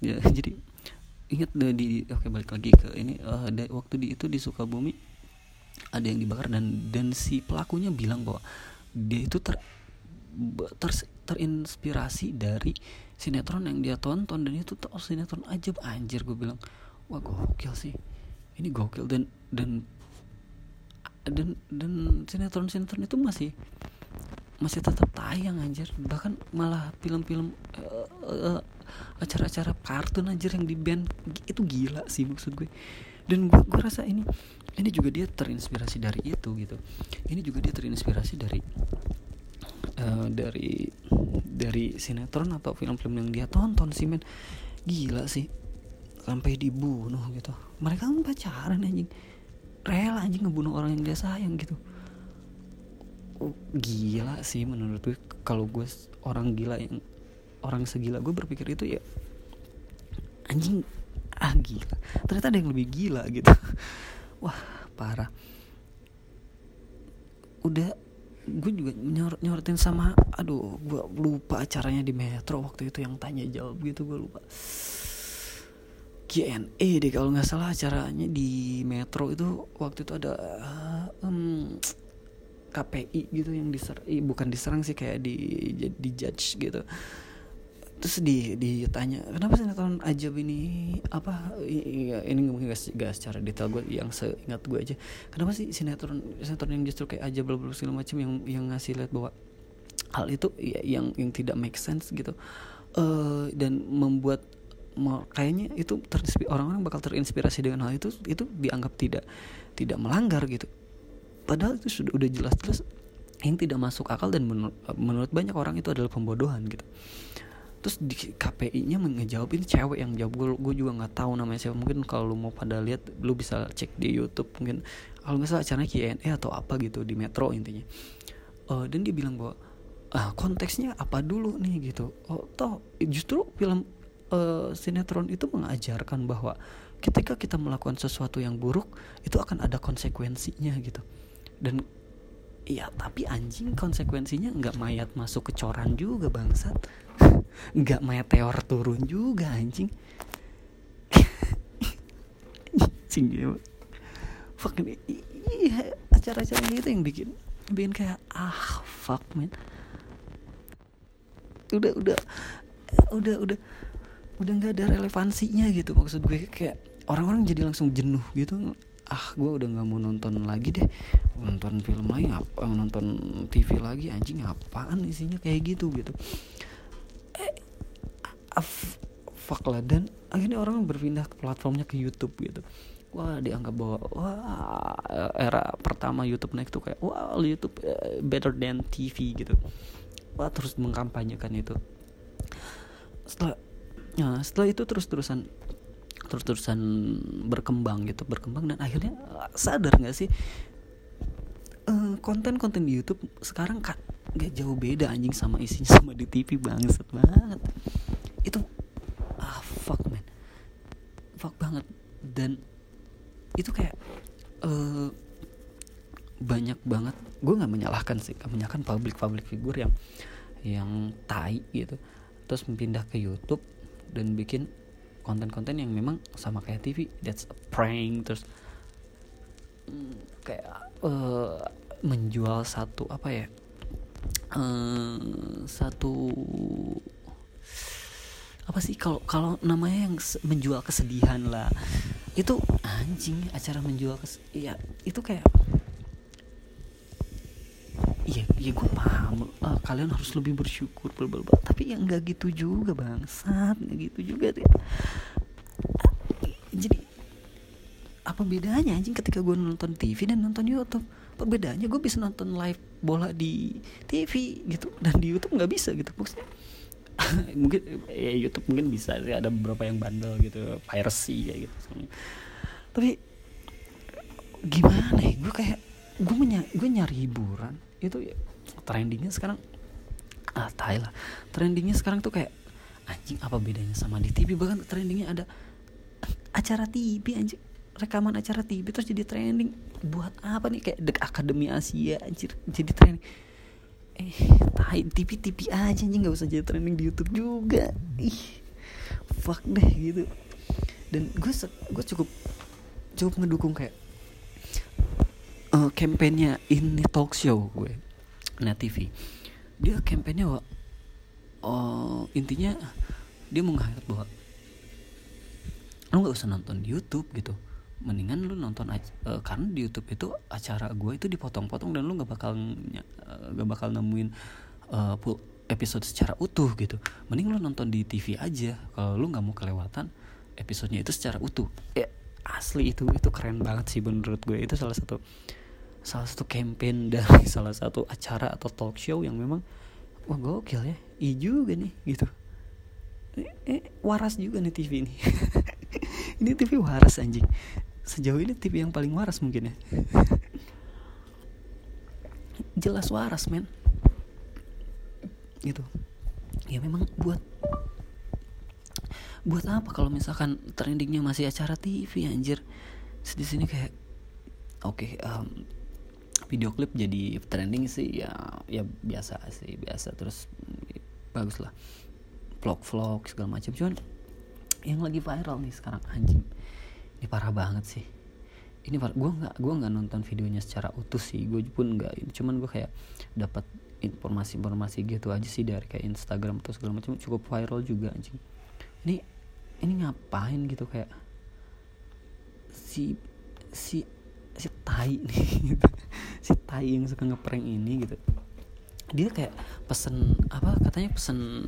Ya jadi ingat di oke balik lagi ke ini uh, ada waktu di itu di Sukabumi ada yang dibakar dan dan si pelakunya bilang bahwa dia itu ter, ter terinspirasi dari sinetron yang dia tonton dan itu tuh sinetron aja anjir gue bilang. Wah gokil sih. Ini gokil dan dan dan dan sinetron sinetron itu masih masih tetap tayang anjir. Bahkan malah film-film uh, uh, acara-acara kartun anjir yang di band itu gila sih maksud gue. Dan gue gue rasa ini ini juga dia terinspirasi dari itu gitu. Ini juga dia terinspirasi dari uh, dari dari sinetron atau film-film yang dia tonton sih men. Gila sih. Sampai dibunuh gitu. Mereka kan pacaran anjing. Rela anjing ngebunuh orang yang dia sayang gitu gila sih menurut gue. Kalau gue orang gila yang orang segila gue berpikir itu ya anjing ah gila. Ternyata ada yang lebih gila gitu. Wah parah. Udah gue juga nyor nyorotin sama aduh gue lupa acaranya di Metro waktu itu yang tanya jawab gitu gue lupa. GNE deh kalau nggak salah acaranya di Metro itu waktu itu ada um, KPI gitu yang diserang bukan diserang sih kayak di di judge gitu. Terus di ditanya kenapa sinetron ajab ini? Apa ini mungkin gak, gak secara detail gue yang seingat gue aja. Kenapa sih sinetron sinetron yang justru kayak ajab bla segala macam yang yang ngasih lihat bahwa hal itu ya, yang yang tidak make sense gitu. Uh, dan membuat kayaknya itu orang-orang bakal terinspirasi dengan hal itu itu dianggap tidak tidak melanggar gitu padahal itu sudah udah jelas-jelas yang tidak masuk akal dan menur menurut banyak orang itu adalah pembodohan gitu. Terus di KPI-nya ngejawab ini cewek yang jawab gue gue juga nggak tahu namanya siapa. Mungkin kalau lu mau pada lihat lu bisa cek di YouTube mungkin. Kalau nggak salah acaranya KNE atau apa gitu di Metro intinya. Uh, dan dia bilang bahwa ah konteksnya apa dulu nih? Gitu. Oh toh justru film uh, sinetron itu mengajarkan bahwa ketika kita melakukan sesuatu yang buruk itu akan ada konsekuensinya gitu dan Iya tapi anjing konsekuensinya nggak mayat masuk ke coran juga bangsat. Nggak meteor turun juga anjing. Anjing ya fuck ini iya acara-acara itu yang bikin bikin kayak ah fuck man. Udah udah udah udah udah nggak ada relevansinya gitu maksud gue. Kayak orang-orang jadi langsung jenuh gitu ah gue udah nggak mau nonton lagi deh. Nonton film lagi apa nonton TV lagi anjing apaan isinya kayak gitu gitu. Eh, ah, fuck lah dan akhirnya orang berpindah ke platformnya ke YouTube gitu. Wah dianggap bahwa wah era pertama YouTube naik tuh kayak wah YouTube uh, better than TV gitu. Wah terus mengkampanyekan itu. Setelah ya, setelah itu terus terusan terus terusan berkembang gitu berkembang dan akhirnya sadar nggak sih? Konten-konten di YouTube sekarang kan gak jauh beda anjing sama isinya sama di TV bangsat banget. Itu ah fuck man. Fuck banget. Dan itu kayak uh, banyak banget gue nggak menyalahkan sih gak menyalahkan public public figure yang yang tai gitu. Terus pindah ke YouTube dan bikin konten-konten yang memang sama kayak TV that's a prank terus mm, kayak uh, menjual satu apa ya uh, satu apa sih kalau kalau namanya yang menjual kesedihan lah. Itu anjing acara menjual kes ya itu kayak iya iya gue paham. Uh, kalian harus lebih bersyukur bla bla tapi yang nggak gitu juga bangsat. Nggak gitu juga deh. Jadi apa bedanya anjing ketika gue nonton TV dan nonton YouTube? Perbedaannya gue bisa nonton live bola di TV gitu dan di YouTube nggak bisa gitu maksudnya. Mungkin ya YouTube mungkin bisa sih. Ada beberapa yang bandel gitu piracy kayak gitu. Tapi gimana ya? Gue kayak gue menya gue nyari hiburan. Itu ya, trendingnya sekarang ah tai lah. Trendingnya sekarang tuh kayak anjing apa bedanya sama di TV bahkan trendingnya ada acara TV anjing. Rekaman acara TV terus jadi trending. Buat apa nih? Kayak The Akademi Asia anjir. Jadi trending. Eh tai TV TV aja nih nggak usah jadi trending di YouTube juga. Ih fuck deh gitu. Dan gue gue cukup cukup ngedukung kayak uh, kampanyenya ini talk show gue net TV dia kampanyenya uh, oh, intinya dia mau bahwa lo nggak usah nonton di YouTube gitu. Mendingan lu nonton aja, uh, karena di YouTube itu acara gue itu dipotong-potong dan lu nggak bakal uh, gak bakal nemuin uh, episode secara utuh gitu. Mending lu nonton di TV aja. Kalau lu nggak mau kelewatan episodenya itu secara utuh. Ya asli itu itu keren banget sih menurut gue itu salah satu salah satu campaign dari salah satu acara atau talk show yang memang wah gokil ya iya juga nih gitu. Eh, eh waras juga nih TV ini. Ini TV waras anjing. Sejauh ini TV yang paling waras mungkin ya. Jelas waras men. Gitu. Ya memang buat buat apa kalau misalkan trendingnya masih acara TV anjir? Di sini kayak oke okay, um, video klip jadi trending sih ya ya biasa sih biasa. Terus bagus lah. Vlog vlog segala macam. Cuman yang lagi viral nih sekarang anjing. Ini parah banget sih. Ini gue nggak gue nggak nonton videonya secara utuh sih. Gue pun nggak cuman gue kayak dapat informasi-informasi gitu aja sih dari kayak Instagram atau segala macam. Cukup viral juga anjing. Ini ini ngapain gitu kayak si si si tai nih gitu. Si tai yang suka ngeprank ini gitu. Dia kayak pesen apa katanya pesen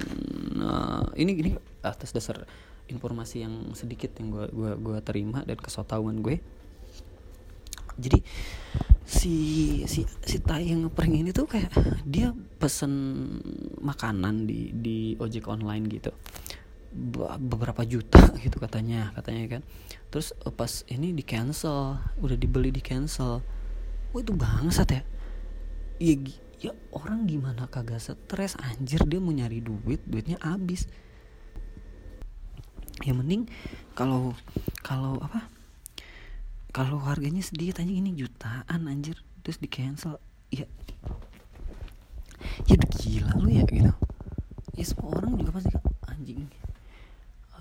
uh, ini gini atas dasar informasi yang sedikit yang gue gua gua terima dan kesotawan gue. Jadi si si si tai yang ngeprank ini tuh kayak dia pesen makanan di di ojek online gitu. Beberapa juta gitu katanya katanya kan. Terus eh, pas ini di cancel udah dibeli di cancel wah itu bangsat ya? Ya ya orang gimana kagak stres? Anjir dia mau nyari duit duitnya habis. Ya mending kalau kalau apa? Kalau harganya sedikit aja ini jutaan anjir. Terus di cancel ya. Ya gila lu ya gitu. Ya semua orang juga pasti anjing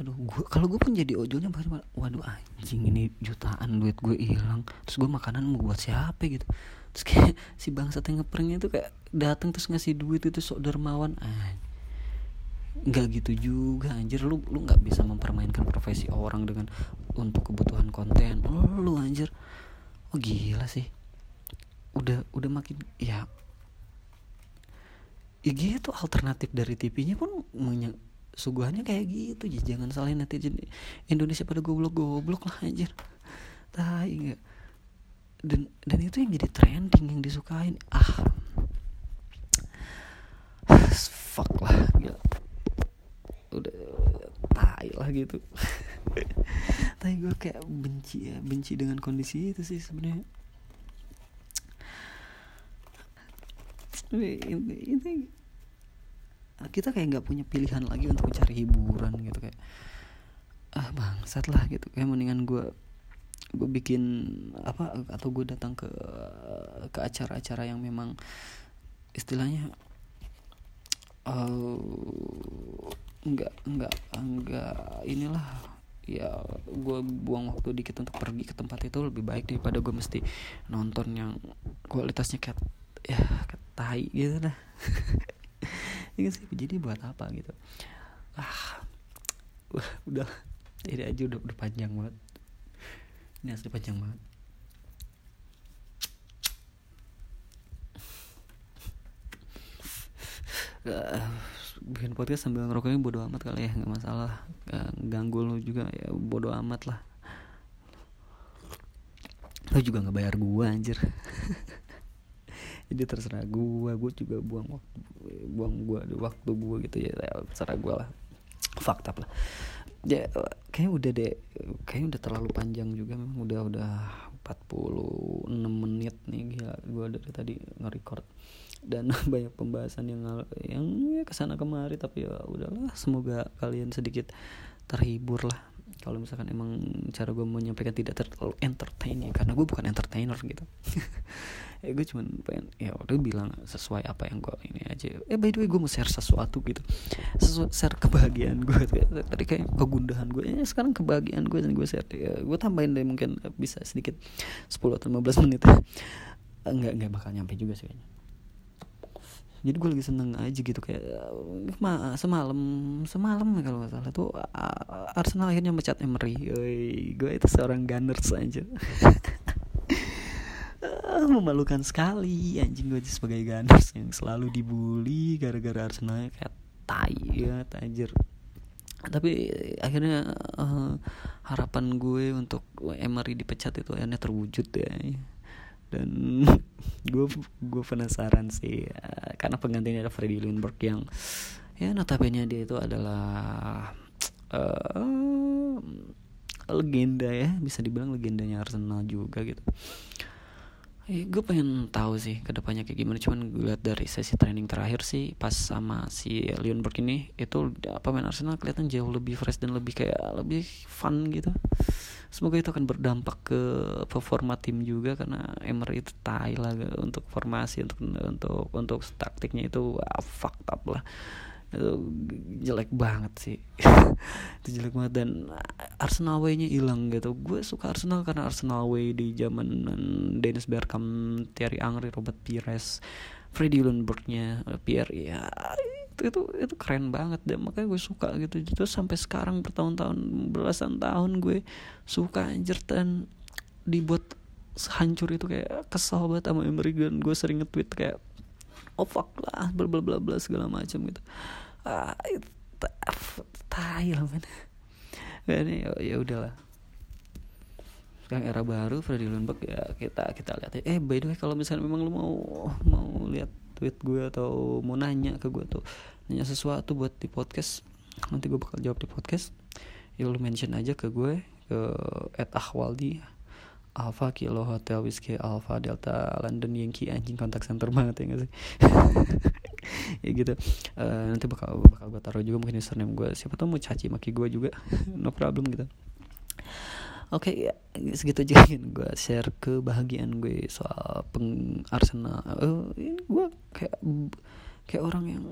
aduh gua kalau gue pun jadi ojolnya baru waduh anjing ini jutaan duit gue hilang. Terus gue makanan mau buat siapa gitu? Terus kayak si bangsa yang tuh kayak datang terus ngasih duit itu sok dermawan anjing nggak gitu juga anjir. Lu lu nggak bisa mempermainkan profesi orang dengan untuk kebutuhan konten. Lu anjir. Oh gila sih. Udah udah makin ya. Ya gitu alternatif dari TV-nya pun suguhannya kayak gitu jangan salahin netizen Indonesia pada goblok-goblok lah anjir. Tai nggak? Dan dan itu yang jadi trending yang disukain. Ah. Fuck lah gila. Udah tai lah gitu. Tapi gue kayak benci ya benci dengan kondisi itu sih sebenarnya. Ini, ini kita kayak nggak punya pilihan lagi untuk mencari hiburan gitu kayak ah bangsat lah gitu. Kayak mendingan gue gue bikin apa atau gue datang ke ke acara-acara yang memang istilahnya uh, nggak nggak nggak inilah ya gue buang waktu dikit untuk pergi ke tempat itu lebih baik daripada gue mesti nonton yang kualitasnya kayak ya kayak tai gitu dah ini sih jadi buat apa gitu. Ah wah udah ini aja udah udah panjang banget. Ini asli panjang banget. Uh, bikin podcast sambil ngerokoknya bodo amat kali ya nggak masalah. Ganggu lu juga ya bodo amat lah. Lu juga nggak bayar gua anjir jadi terserah gua gua juga buang waktu buang gua waktu gua gitu ya, ya terserah gua lah. Fakta lah. Ya kayaknya udah deh kayaknya udah terlalu panjang juga memang udah udah 46 menit nih gila gua dari tadi nge-record. Dan banyak pembahasan yang yang ya ke sana kemari tapi ya udahlah semoga kalian sedikit terhibur lah. Kalau misalkan emang cara gue menyampaikan tidak terlalu entertain ya karena gue bukan entertainer gitu ya gue cuman pengen ya udah bilang sesuai apa yang gue ini aja. Eh by the way gue mau share sesuatu gitu. Sesuatu share kebahagiaan gue tadi kayak kegundahan gue ya sekarang kebahagiaan gue dan gue share. Ya, gue tambahin deh mungkin bisa sedikit. 10 atau 15 menit. Enggak enggak bakal nyampe juga sih kayaknya. Jadi gue lagi seneng aja gitu kayak ma semalam semalam kalau nggak salah tuh Arsenal akhirnya mecat Emery. Gue itu seorang Gunners aja memalukan sekali. Anjing gue sebagai Gunners yang selalu dibully gara-gara Arsenal kayak tai ya anjir. Tapi akhirnya uh, harapan gue untuk Emery dipecat itu akhirnya terwujud ya. Dan gue gue penasaran sih uh, karena penggantinya ada Freddy Lindbergh yang ya notabene dia itu adalah uh, legenda ya bisa dibilang legendanya Arsenal juga gitu Eh, gue pengen tahu sih ke depannya kayak gimana. Cuman gue lihat dari sesi training terakhir sih pas sama si Lundberg ini itu apa main Arsenal kelihatan jauh lebih fresh dan lebih kayak lebih fun gitu. Semoga itu akan berdampak ke performa tim juga karena Emery itu tai lah untuk formasi untuk untuk untuk taktiknya itu ah, fucked up lah itu jelek banget sih. Itu jelek banget dan Arsenal way-nya hilang gitu. Gue suka Arsenal karena Arsenal way di zaman Dennis Bergkamp Thierry Henry Robert Pires Freddy Lundberg-nya Pierre ya itu, itu itu keren banget dan makanya gue suka gitu. Terus sampai sekarang bertahun-tahun belasan tahun gue suka anjir dan dibuat hancur itu kayak kesal banget sama Emery gue sering nge-tweet kayak oh fuck lah bla bla bla bla segala macam gitu. Ah tai lah men. Ini ya, ya udahlah. Sekarang era baru Freddy Lundberg ya kita kita lihat ya. eh by the way kalau misalnya memang lu mau mau lihat tweet gue atau mau nanya ke gue tuh nanya sesuatu buat di podcast nanti gue bakal jawab di podcast. Ya lu mention aja ke gue ke at ahwaldi Alpha Kilo Hotel Whiskey Alpha Delta London Yankee anjing kontak center banget ya gak sih? Ya gitu. Uh, nanti bakal bakal gue taruh juga mungkin username gue siapa tau mau caci maki gue juga. No problem gitu. Oke okay, ya, segitu aja yang gue share kebahagiaan gue soal peng Arsenal. Uh, ini gue kayak kayak orang yang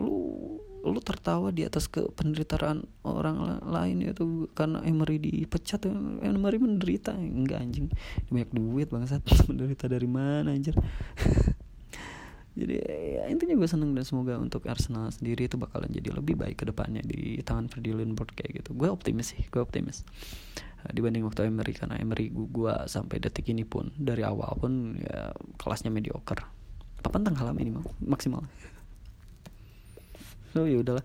lu lu tertawa di atas ke penderitaan orang lain itu karena Emery dipecat Emery menderita. Enggak anjing. Banyak duit bangsat. Menderita dari mana anjir? Jadi ya, intinya gue seneng dan semoga untuk Arsenal sendiri itu bakalan jadi lebih baik ke depannya di tangan Ferdinand Lindbergh kayak gitu. Gue optimis sih gue optimis. Uh, dibanding waktu Emery karena Emery gue sampai detik ini pun dari awal pun ya kelasnya mediocre. Papan tengah ini maksimal so ya udahlah.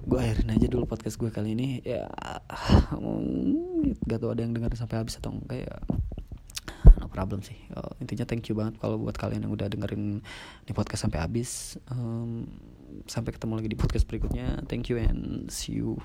Gue akhirin aja dulu podcast gue kali ini. Ya gak tau ada yang dengar sampai habis atau enggak ya. No problem sih. Oh, intinya thank you banget kalau buat kalian yang udah dengerin di podcast sampai habis. Um, sampai ketemu lagi di podcast berikutnya. Thank you and see you